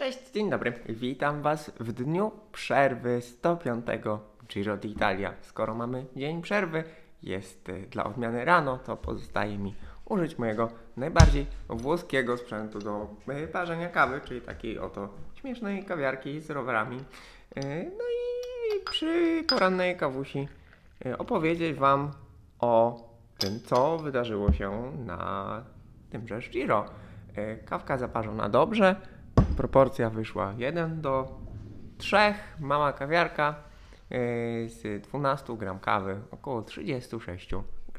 Cześć, dzień dobry. Witam Was w dniu przerwy 105 Giro d'Italia. Skoro mamy dzień przerwy, jest y, dla odmiany rano, to pozostaje mi użyć mojego najbardziej włoskiego sprzętu do y, parzenia kawy, czyli takiej oto śmiesznej kawiarki z rowerami. Y, No i przy porannej kawusi opowiedzieć Wam o tym, co wydarzyło się na tymże Giro. Kawka zaparzona dobrze, proporcja wyszła 1 do 3, mała kawiarka y, z 12 gram kawy, około 36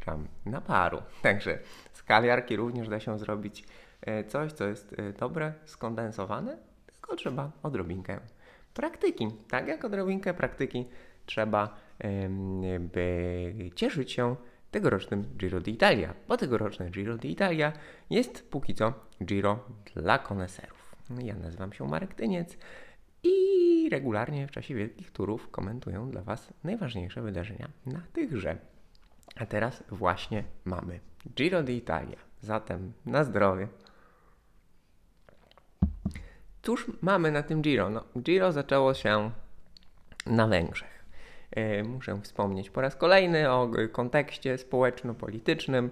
gram naparu. Także z kawiarki również da się zrobić y, coś, co jest y, dobre, skondensowane, tylko trzeba odrobinkę praktyki. Tak jak odrobinkę praktyki trzeba, by cieszyć się tegorocznym Giro d'Italia, bo tegoroczne Giro d'Italia jest póki co Giro dla koneserów. Ja nazywam się Marek Tyniec i regularnie w czasie wielkich turów komentuję dla Was najważniejsze wydarzenia na tychże. A teraz właśnie mamy Giro d'Italia. Zatem na zdrowie. Cóż mamy na tym Giro? No, Giro zaczęło się na Węgrzech. E, Muszę wspomnieć po raz kolejny o kontekście społeczno-politycznym,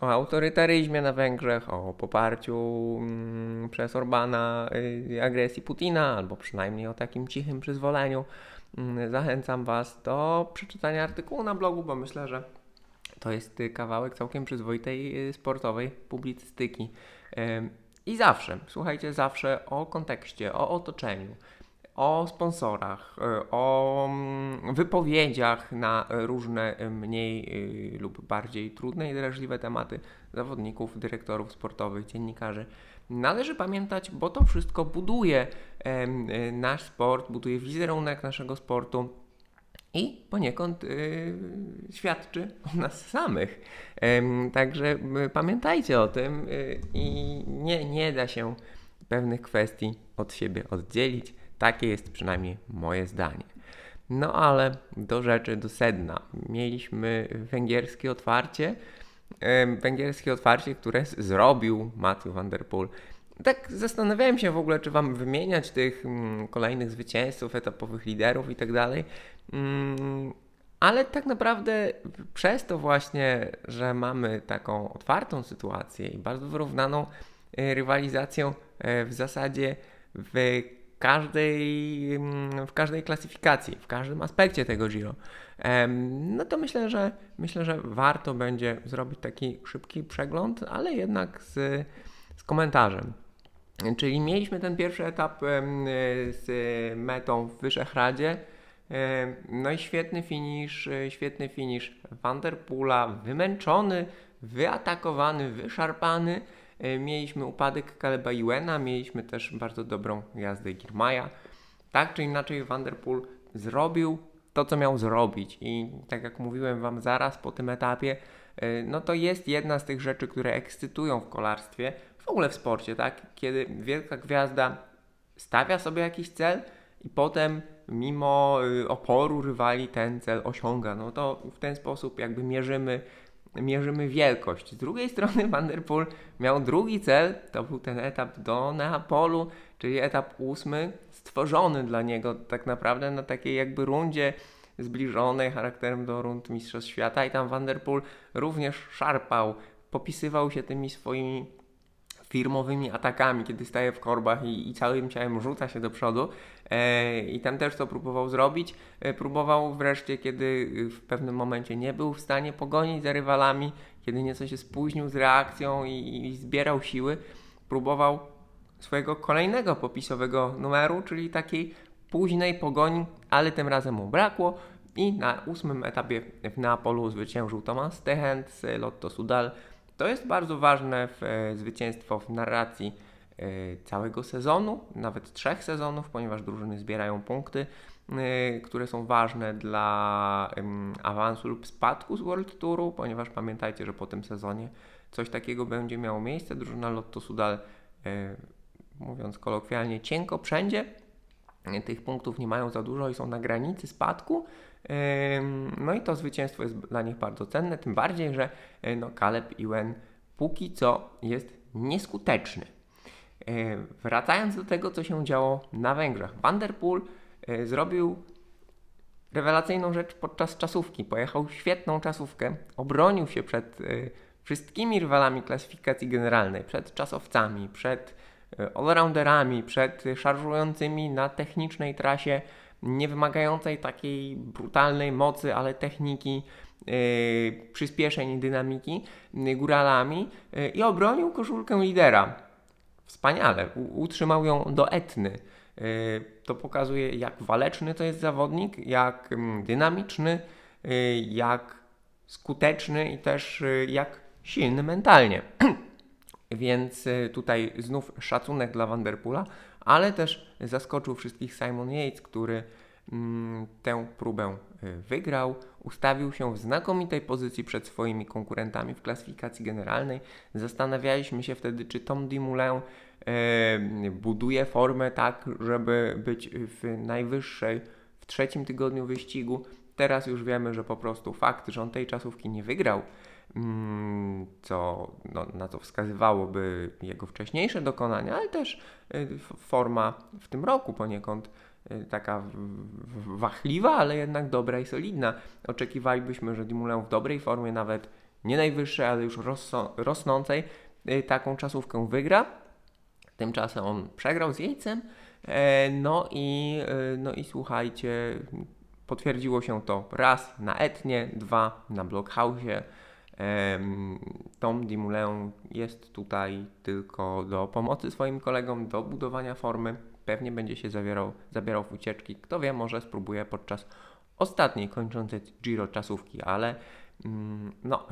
o autorytaryzmie na Węgrzech, o poparciu mm, przez Orbana y, agresji Putina, albo przynajmniej o takim cichym przyzwoleniu. Mm, Zachęcam Was do przeczytania artykułu na blogu, bo myślę, że to jest y, kawałek całkiem przyzwoitej y, sportowej publicystyki. I zawsze, słuchajcie, zawsze o kontekście, o otoczeniu, o sponsorach, y, o mm, wypowiedziach na różne y, mniej y, lub bardziej trudne i drażliwe tematy zawodników, dyrektorów sportowych, dziennikarzy. Należy pamiętać, bo to wszystko buduje nasz sport, buduje wizerunek naszego sportu i poniekąd y, świadczy o nas samych. Także pamiętajcie o tym i nie, nie da się pewnych kwestii od siebie oddzielić. Takie jest przynajmniej moje zdanie. No ale do rzeczy, do sedna. Mieliśmy węgierskie otwarcie. Węgierskie otwarcie, które zrobił Matthew Van Der Poel. Tak zastanawiałem się w ogóle, czy wam wymieniać tych mm, kolejnych zwycięzców, etapowych liderów i tak dalej. Mm, ale tak naprawdę przez to właśnie, że mamy taką otwartą sytuację i bardzo wyrównaną y, rywalizację y, w zasadzie w każdej, mm, w każdej klasyfikacji, w każdym aspekcie tego Giro, no to myślę, że myślę, że warto będzie zrobić taki szybki przegląd, ale jednak z, z komentarzem. Czyli mieliśmy ten pierwszy etap z metą w Wyszehradzie. No i świetny finish, e, świetny finish Vanderpoola, wymęczony, wyatakowany, wyszarpany. E, Mieliśmy upadek Kaleba Iwena, mieliśmy też bardzo dobrą jazdę Girmaja. Tak czy inaczej Vanderpool zrobił to, co miał zrobić i tak jak mówiłem Wam zaraz po tym etapie, e, no to jest jedna z tych rzeczy, które ekscytują w kolarstwie, w ogóle w sporcie, tak? Kiedy wielka gwiazda stawia sobie jakiś cel i potem mimo y, oporu rywali ten cel osiąga, no to w ten sposób jakby mierzymy, mierzymy wielkość. Z drugiej strony Van der Poel miał drugi cel, to był ten etap do Neapolu, czyli etap ósmy, stworzony dla niego tak naprawdę na takiej jakby rundzie zbliżonej charakterem do rund Mistrzostw Świata i tam Van der Poel również szarpał, popisywał się tymi swoimi firmowymi atakami, kiedy staje w korbach i, i całym ciałem rzuca się do przodu. E, I tam też to próbował zrobić. E, próbował wreszcie, kiedy y, w pewnym momencie nie był w stanie pogonić za rywalami, kiedy nieco się spóźnił z reakcją i, i zbierał siły, próbował swojego kolejnego popisowego numeru, czyli takiej późnej pogoni, ale tym razem mu brakło. I na ósmym etapie w Neapolu zwyciężył Thomas Tehent z Lotto Sudal. To jest bardzo ważne w, e, zwycięstwo w narracji e, całego sezonu, nawet trzech sezonów, ponieważ drużyny zbierają punkty, e, które są ważne dla awansu lub spadku z World Touru, ponieważ pamiętajcie, że po tym sezonie coś takiego będzie miało miejsce. Drużyna Lotto Sudal, e, mówiąc kolokwialnie, cienko wszędzie. Tych punktów nie mają za dużo i są na granicy spadku. No i to zwycięstwo jest dla nich bardzo cenne, tym bardziej, że e, no, Caleb Ewan póki co jest nieskuteczny. Wracając do tego, co się działo na Węgrzech. Vanderpool zrobił rewelacyjną rzecz podczas czasówki. Pojechał świetną czasówkę, obronił się przed wszystkimi rywalami klasyfikacji generalnej, przed czasowcami, przed allrounderami, przed szarżującymi na technicznej trasie nie wymagającej takiej brutalnej mocy, ale techniki, przyspieszeń i dynamiki góralami i obronił koszulkę lidera. Wspaniale, utrzymał ją do etny. To pokazuje, jak waleczny to jest zawodnik, jak mm, dynamiczny, jak skuteczny i też jak silny mentalnie. Więc tutaj znów szacunek dla Vanderpoola ale też zaskoczył wszystkich Simon Yates, który tę próbę y, wygrał, ustawił się w znakomitej pozycji przed swoimi konkurentami w klasyfikacji generalnej. Zastanawialiśmy się wtedy, czy Tom Dumoulin y, buduje formę tak, żeby być w najwyższej w trzecim tygodniu wyścigu. Teraz już wiemy, że po prostu fakt, że on tej czasówki nie wygrał, Mm, co, no, na co wskazywałoby jego wcześniejsze dokonania, ale też y, forma w tym roku poniekąd taka wachliwa, ale jednak dobra i solidna. Oczekiwalibyśmy, że Dumoulin w dobrej formie, nawet nie najwyższej, ale już rosnącej, y, taką czasówkę wygra. Tymczasem on przegrał z Jejcem. E, no i, no i słuchajcie, potwierdziło się to raz na Etnie, dwa na Blockhousie. Tom Dumoulin jest tutaj tylko do pomocy swoim kolegom, do budowania formy. Pewnie będzie się zawierał, zabierał w ucieczki. Kto wie, może spróbuje podczas ostatniej kończącej Giro czasówki, ale mm, no,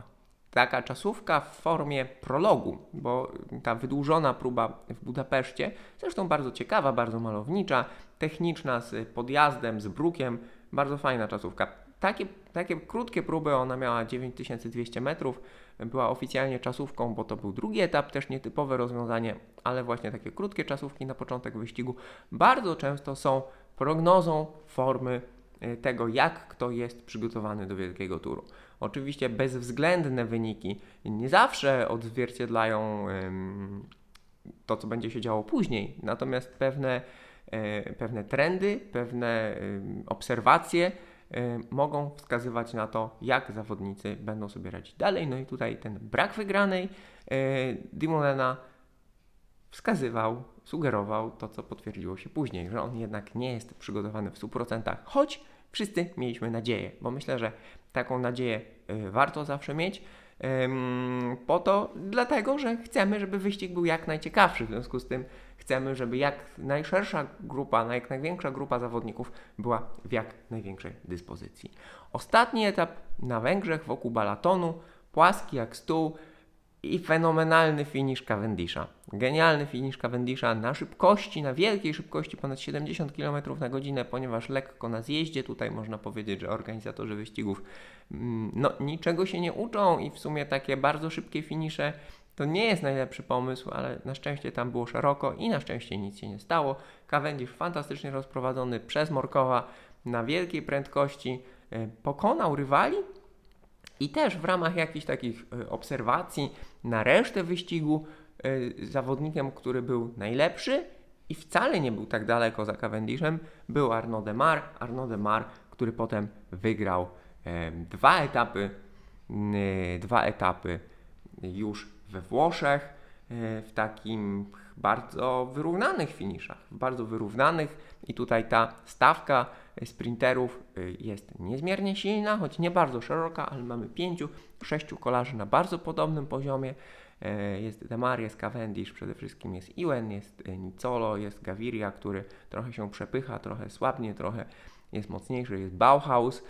taka czasówka w formie prologu, bo ta wydłużona próba w Budapeszcie, zresztą bardzo ciekawa, bardzo malownicza, techniczna, z podjazdem, z brukiem, bardzo fajna czasówka. Takie, takie krótkie próby, ona miała 9200 metrów, była oficjalnie czasówką, bo to był drugi etap, też nietypowe rozwiązanie, ale właśnie takie krótkie czasówki na początek wyścigu bardzo często są prognozą formy y, tego, jak kto jest przygotowany do wielkiego turu. Oczywiście bezwzględne wyniki nie zawsze odzwierciedlają to, co będzie się działo później, natomiast pewne, e, pewne trendy, pewne obserwacje Y, mogą wskazywać na to, jak zawodnicy będą sobie radzić dalej. No i tutaj ten brak wygranej y, Dimolena wskazywał, sugerował to, co potwierdziło się później, że on jednak nie jest przygotowany w 100%, choć wszyscy mieliśmy nadzieję, bo myślę, że taką nadzieję y, warto zawsze mieć. Po to, dlatego, że chcemy, żeby wyścig był jak najciekawszy. W związku z tym chcemy, żeby jak najszersza grupa, jak największa grupa zawodników była w jak największej dyspozycji. Ostatni etap na Węgrzech wokół balatonu, płaski jak stół i fenomenalny finisz Cavendisha. Genialny finisz Cavendisha na szybkości, na wielkiej szybkości, ponad 70 km na godzinę, ponieważ lekko na zjeździe, tutaj można powiedzieć, że organizatorzy wyścigów mm, no, niczego się nie uczą i w sumie takie bardzo szybkie finisze to nie jest najlepszy pomysł, ale na szczęście tam było szeroko i na szczęście nic się nie stało. Cavendish fantastycznie rozprowadzony przez Morkowa na wielkiej prędkości e, pokonał rywali i też w ramach jakichś takich e, obserwacji na resztę wyścigu e, zawodnikiem, który był najlepszy i wcale nie był tak daleko za Cavendishem, był Arnaud Demar. Arnaud Demar, który potem wygrał dwa etapy, dwa etapy już we Włoszech, e, w takim bardzo wyrównanych finiszach, bardzo wyrównanych i tutaj ta stawka sprinterów e, jest niezmiernie silna, choć nie bardzo szeroka, ale mamy pięciu, sześciu kolarzy na bardzo podobnym poziomie. E, jest Demar, jest Cavendish, przede wszystkim jest Iwen, jest Nicolo, jest Gaviria, który trochę się przepycha, trochę słabnie, trochę jest mocniejszy, jest Bauhaus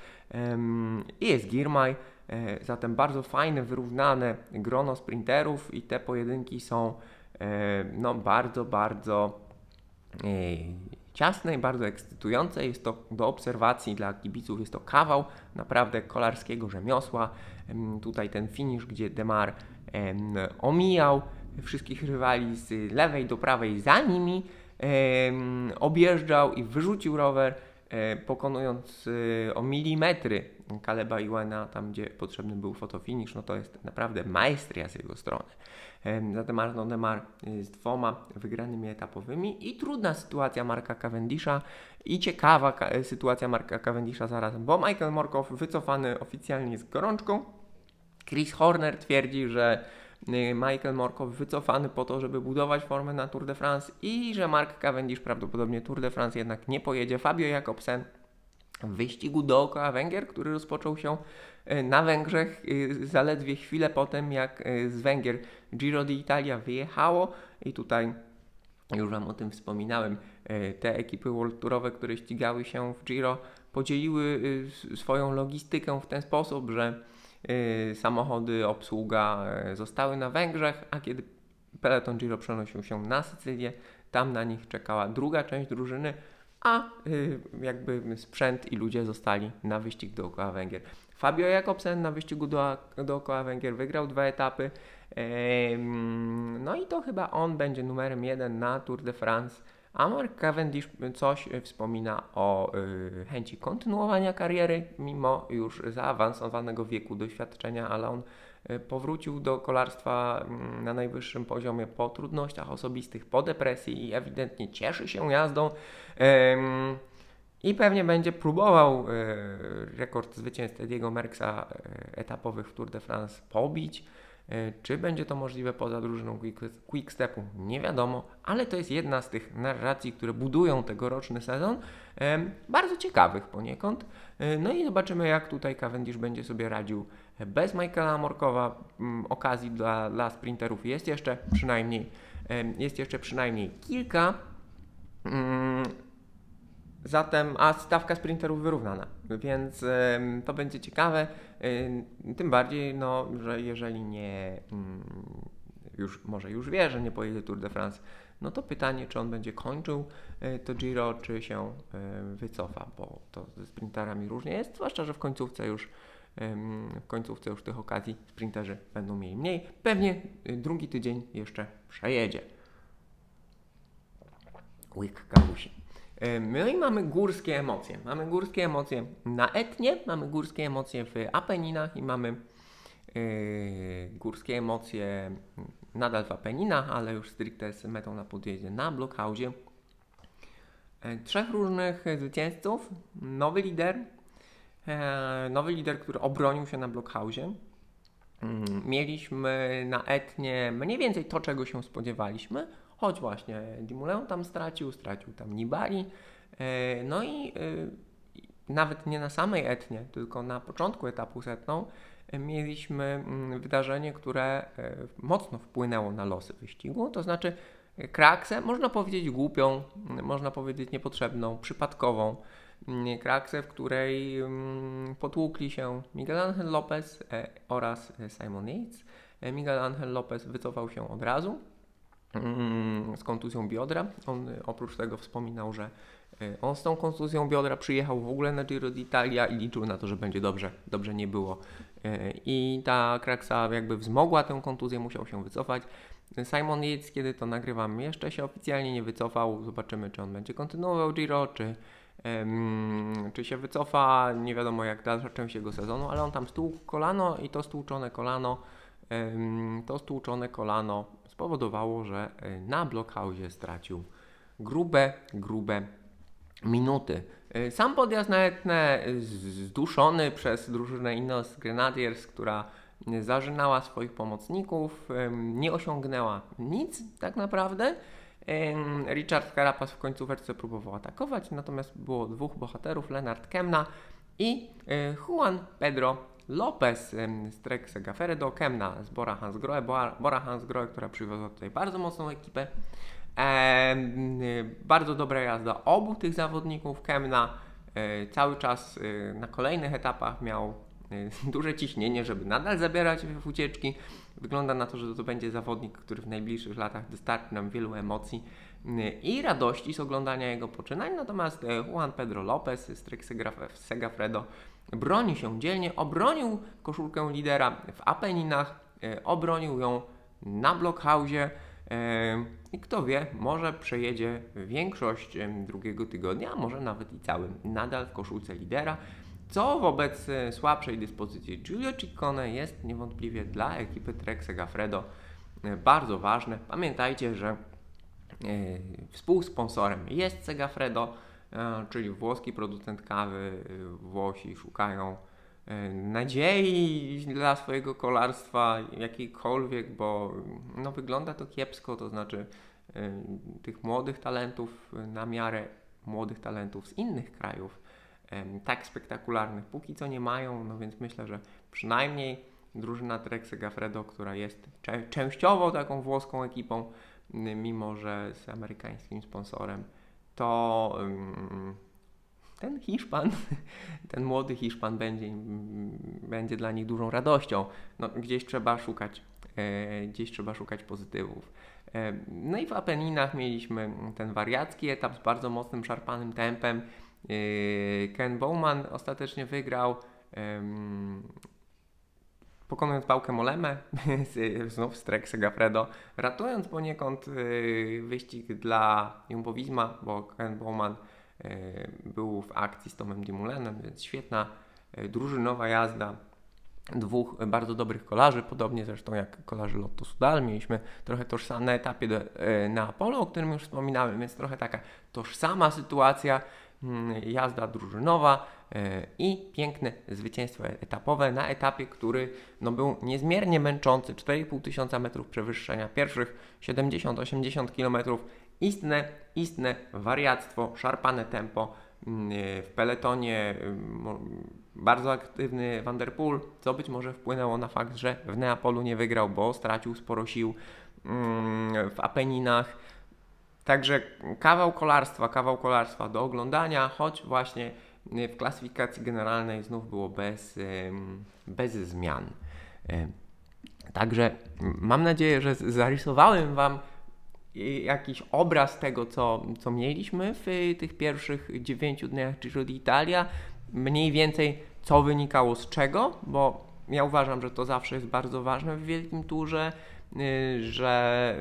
i jest Girmay. Zatem bardzo fajne, wyrównane grono sprinterów i te pojedynki są no, bardzo, bardzo ciasne bardzo ekscytujące. Jest to do obserwacji dla kibiców, jest to kawał naprawdę kolarskiego rzemiosła. Tutaj ten finish, gdzie Demar omijał wszystkich rywali z lewej do prawej za nimi, objeżdżał i wyrzucił rower, pokonując o milimetry Kaleba Iwana, tam gdzie potrzebny był fotofinish, no to jest naprawdę maestria z jego strony. Zatem Arno Demar z dwoma wygranymi etapowymi i trudna sytuacja Marka Cavendisha i ciekawa sytuacja Marka Cavendisha zarazem, bo Michael Morkow wycofany oficjalnie z gorączką. Chris Horner twierdzi, że y, Michael Morkow wycofany po to, żeby budować formę na Tour de France i że Mark Cavendish prawdopodobnie Tour de France jednak nie pojedzie. Fabio Jakobsen wyścigu dookoła Węgier, który rozpoczął się y, na Węgrzech y, zaledwie chwilę potem, jak z Węgier Giro d'Italia wyjechało. I tutaj już Wam o tym wspominałem, te ekipy World Tourowe, które ścigały się w Giro, podzieliły swoją logistykę w ten sposób, że samochody, obsługa zostały na Węgrzech, a kiedy peleton Giro przenosił się na Sycylię, tam na nich czekała druga część drużyny, a y, jakby sprzęt i ludzie zostali na wyścig dookoła Węgier. Fabio Jakobsen na wyścigu do, dookoła Węgier wygrał dwa etapy. No i to chyba on będzie numerem jeden na Tour de France a Mark Cavendish coś wspomina o y, chęci kontynuowania kariery, mimo już zaawansowanego wieku doświadczenia, ale on powrócił do kolarstwa y, na najwyższym poziomie po trudnościach osobistych, po depresji i ewidentnie cieszy się jazdą. I pewnie będzie próbował y, rekord zwycięstw Diego Merckxa y, etapowych w Tour de France pobić. E, czy będzie to możliwe poza drużyną Quickstepu? Nie wiadomo, ale to jest jedna z tych narracji, które budują tegoroczny sezon. Bardzo ciekawych poniekąd. E, no i zobaczymy, jak tutaj Cavendish będzie sobie radził bez Michaela Morkowa. Mm, okazji dla, dla sprinterów jest jeszcze przynajmniej, jest jeszcze przynajmniej kilka. Mm, Zatem, a stawka sprinterów wyrównana, więc to będzie ciekawe. Tym bardziej, no, że jeżeli nie, y, już może już wie, że nie pojedzie Tour de France, no to pytanie, czy on będzie kończył y, to Giro, czy się y, wycofa, bo to ze sprinterami różnie jest, zwłaszcza, że w końcówce już w końcówce już tych okazji sprinterzy będą mieli mniej. Pewnie y, drugi tydzień jeszcze przejedzie. Łyk kapusi. No i mamy górskie emocje. Mamy górskie emocje na Etnie, mamy górskie emocje w Apeninach i mamy yy, górskie emocje nadal w Apeninach, ale już stricte z metą na podjeździe na Blockhausie. E, trzech różnych zwycięzców, nowy lider, e, nowy lider, który obronił się na Blockhausie. Mm, mieliśmy na Etnie mniej więcej to, czego się spodziewaliśmy, choć właśnie Dimulę tam stracił, stracił tam Nibali. E, no i e, nawet nie na samej etnie, tylko na początku etapu setną e, mieliśmy mm, wydarzenie, które mocno wpłynęło na losy wyścigu, to znaczy kraksę, można powiedzieć głupią, można powiedzieć niepotrzebną, przypadkową mm, kraksę, w której mm, potłukli się Miguel Angel Lopez oraz Simon Yates. Miguel Angel Lopez wycofał się od razu, Mm, z kontuzją biodra. On y, oprócz tego wspominał, że y, on z tą kontuzją biodra przyjechał w ogóle na Giro d'Italia i liczył na to, że będzie dobrze. Dobrze nie było. Y, I ta kraksa jakby wzmogła tę kontuzję, musiał się wycofać. Simon Yates, kiedy to nagrywam, jeszcze się oficjalnie nie wycofał. Zobaczymy, czy on będzie kontynuował Giro, czy, um, czy się wycofa. Nie wiadomo, jak dalsza część jego sezonu, ale on tam stłukł kolano i to stłuczone kolano, um, to stłuczone kolano spowodowało, że e, na Blockhausie stracił grube, grube minuty. E, sam podjazd na Etnę e, zduszony przez drużynę Inos Grenadiers, która zażynała swoich pomocników, nie osiągnęła nic tak naprawdę. Richard Carapaz w końcówce próbował atakować, natomiast było dwóch bohaterów, Leonard Kemna i Juan Pedro Lopez z Trek Segafredo, Kemna z Bora Hansgrohe, Bora Hansgrohe, która przywiozła tutaj bardzo mocną ekipę. Bardzo dobra jazda obu tych zawodników. Kemna e, cały czas e, na kolejnych etapach miał e, duże ciśnienie, żeby nadal zabierać w ucieczki. Wygląda na to, że to będzie zawodnik, który w najbliższych latach dostarczy nam wielu emocji i radości z oglądania jego poczynań. Natomiast e, Juan Pedro Lopez z Trek Segafredo broni się dzielnie, obronił koszulkę lidera w Apeninach, e, obronił ją na Blockhausie e, i kto wie, może przejedzie większość drugiego tygodnia, a może nawet i całym nadal w koszulce lidera. co wobec słabszej dyspozycji Giulio Ciccone jest niewątpliwie dla ekipy Trek Segafredo bardzo ważne. Pamiętajcie, że współsponsorem jest Segafredo, czyli włoski producent kawy. Włosi szukają nadziei dla swojego kolarstwa jakiejkolwiek, bo no, wygląda to kiepsko, to znaczy tych młodych talentów na miarę młodych talentów z innych krajów tak spektakularnych póki co nie mają, no więc myślę, że przynajmniej drużyna Trek Segafredo, która jest częściowo taką włoską ekipą, mimo że z amerykańskim sponsorem, to ten Hiszpan, ten młody Hiszpan będzie, będzie dla nich dużą radością. No, gdzieś trzeba szukać, e, gdzieś trzeba szukać pozytywów. E, no i w Apeninach mieliśmy ten wariacki etap z bardzo mocnym, szarpanym tempem. E, Ken Bowman ostatecznie wygrał pokonując pałkę Molemę, znów z Trek Segafredo, ratując poniekąd wyścig dla Jumbo Visma, bo Ken Bowman był w akcji z Tomem Dimoulenem, więc świetna drużynowa jazda dwóch bardzo dobrych kolarzy, podobnie zresztą jak kolarzy Lotto Sudal. Mieliśmy trochę tożsame etapie na Apollo, o którym już wspominałem, więc trochę taka tożsama sytuacja, jazda drużynowa i piękne zwycięstwo etapowe na etapie, który no, był niezmiernie męczący, 4,5 tysiąca metrów przewyższenia, pierwszych 70-80 kilometrów istne, istne wariactwo, szarpane tempo mm, w peletonie, mm, bardzo aktywny Vanderpool, co być może wpłynęło na fakt, że w Neapolu nie wygrał, bo stracił sporo sił mm, w Apeninach. Także kawał kolarstwa, kawał kolarstwa do oglądania, choć właśnie w klasyfikacji generalnej znów było bez, bez zmian. Także mam nadzieję, że zarysowałem Wam jakiś obraz tego, co, co mieliśmy w tych pierwszych dziewięciu dniach Giro d'Italia, mniej więcej co wynikało z czego, bo ja uważam, że to zawsze jest bardzo ważne w wielkim turze, y, że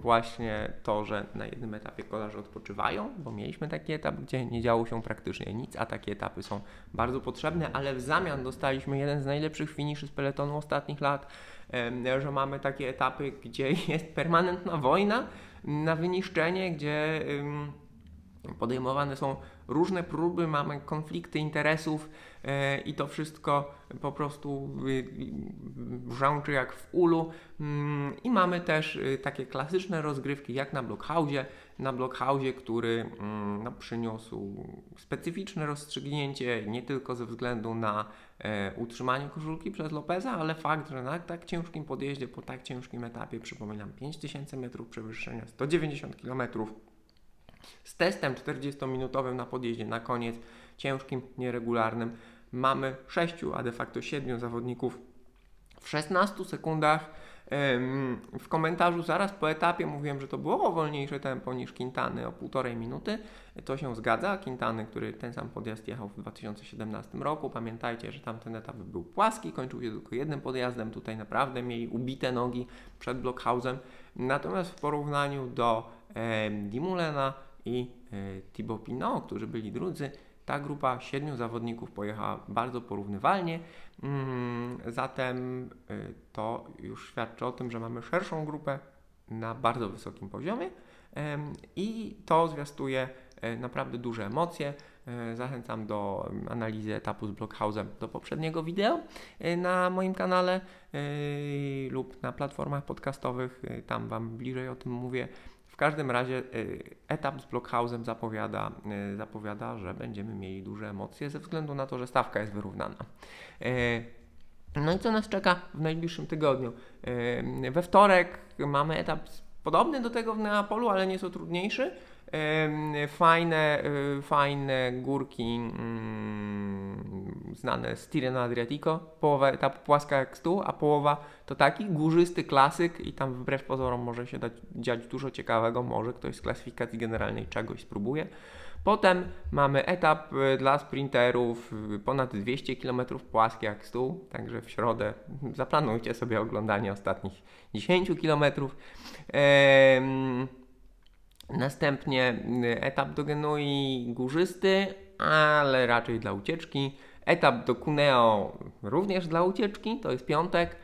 właśnie to, że na jednym etapie kolarze odpoczywają, bo mieliśmy taki etap, gdzie nie działo się praktycznie nic, a takie etapy są bardzo potrzebne, ale w zamian dostaliśmy jeden z najlepszych finiszy z peletonu ostatnich lat, że mamy takie etapy, gdzie jest permanentna wojna na wyniszczenie, gdzie podejmowane są różne próby, mamy konflikty interesów e, i to wszystko po prostu brzęczy jak w ulu. Mm, I mamy też y, takie klasyczne rozgrywki jak na Blockhousie, na Blockhousie, który mm, no, przyniósł specyficzne rozstrzygnięcie nie tylko ze względu na e, utrzymanie koszulki przez Lopeza, ale fakt, że na tak ciężkim podjeździe, po tak ciężkim etapie, przypominam 5000 metrów przewyższenia, 190 km, z testem 40-minutowym na podjeździe na koniec, ciężkim, nieregularnym, mamy 6, a de facto 7 zawodników w 16 sekundach. W komentarzu zaraz po etapie mówiłem, że to było wolniejsze tempo niż Quintany o półtorej minuty. To się zgadza. Quintany, który ten sam podjazd jechał w 2017 roku. Pamiętajcie, że tamten etap był płaski, kończył się tylko jednym podjazdem. Tutaj naprawdę mieli ubite nogi przed Blockhausem. Natomiast w porównaniu do e, Dimulena i e, Thibaut Pinot, którzy byli drudzy, ta grupa siedmiu zawodników pojechała bardzo porównywalnie, mm, zatem e, to już świadczy o tym, że mamy szerszą grupę na bardzo wysokim poziomie i to zwiastuje e, naprawdę duże emocje. Zachęcam do analizy etapu z Blockhausem do poprzedniego wideo na moim kanale lub na platformach podcastowych. Tam Wam bliżej o tym mówię. Każdym razie y, etap z Blockhausem zapowiada, y, zapowiada, że będziemy mieli duże emocje ze względu na to, że stawka jest wyrównana. Y, no i co nas czeka w najbliższym tygodniu? We wtorek mamy etap podobny do tego w Neapolu, ale nieco trudniejszy fajne, y, fajne górki mm, znane z Tirreno Adriatico. Połowa etapu płaska jak stół, a połowa to taki górzysty klasyk i tam wbrew pozorom może się dać, dziać dużo ciekawego, może ktoś z klasyfikacji generalnej czegoś spróbuje. Potem mamy etap y, dla sprinterów, y, ponad 200 km płaskie jak stół, także w środę zaplanujcie sobie oglądanie ostatnich 10 km. Następnie y, etap do Genui górzysty, ale raczej dla ucieczki. Etap do Cuneo również dla ucieczki, to jest piątek.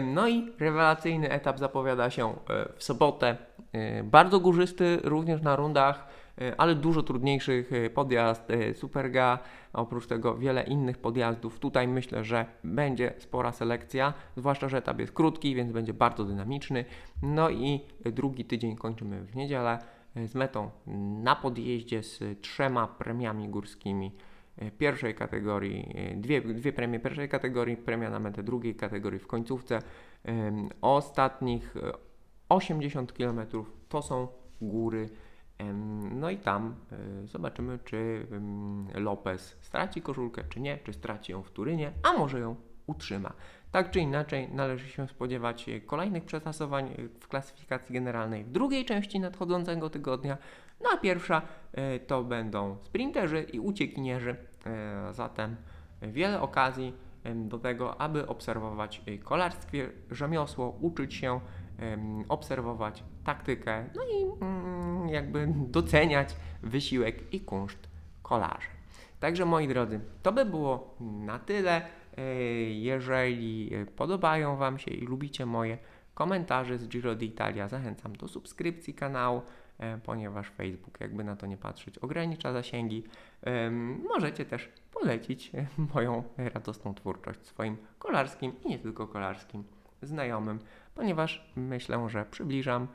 No i rewelacyjny etap zapowiada się e, w sobotę. E, bardzo górzysty, również na rundach, e, ale dużo trudniejszych podjazd Superga. Oprócz tego wiele innych podjazdów. Tutaj myślę, że będzie spora selekcja, zwłaszcza, że etap jest krótki, więc będzie bardzo dynamiczny. No i drugi tydzień kończymy w niedzielę z metą na podjeździe z trzema premiami górskimi E, pierwszej kategorii, e, dwie, dwie premie pierwszej kategorii, premia na metę drugiej kategorii w końcówce. Ostatnich 80 e, km to są góry. No i tam zobaczymy, czy Lopez straci koszulkę, czy nie, czy straci ją w Turynie, a może ją utrzyma. Tak czy inaczej, należy się spodziewać kolejnych przetasowań w klasyfikacji generalnej w drugiej części nadchodzącego tygodnia. No a pierwsza e, to będą sprinterzy i uciekinierzy. E, zatem wiele okazji do tego, aby obserwować kolarstwie, rzemiosło, uczyć się, obserwować taktykę, no i mm, jakby doceniać wysiłek i kunszt kolarzy. Także moi drodzy, to by było na tyle. E, jeżeli podobają Wam się i lubicie moje komentarze z Giro d'Italia, zachęcam do subskrypcji kanału, e, ponieważ Facebook, jakby na to nie patrzeć, ogranicza zasięgi. Możecie też polecić e, moją radosną twórczość swoim kolarskim i nie tylko kolarskim znajomym, ponieważ myślę, że przybliżam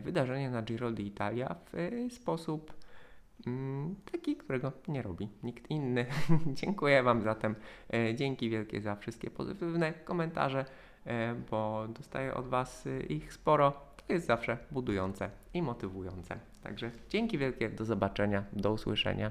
wydarzenie na Giro d'Italia w sposób taki, którego nie robi nikt inny. Dziękuję Wam zatem. E, dzięki wielkie za wszystkie pozytywne komentarze, e, bo dostaję od Was e, ich sporo. To jest zawsze budujące i motywujące. Także dzięki wielkie, do zobaczenia, do usłyszenia.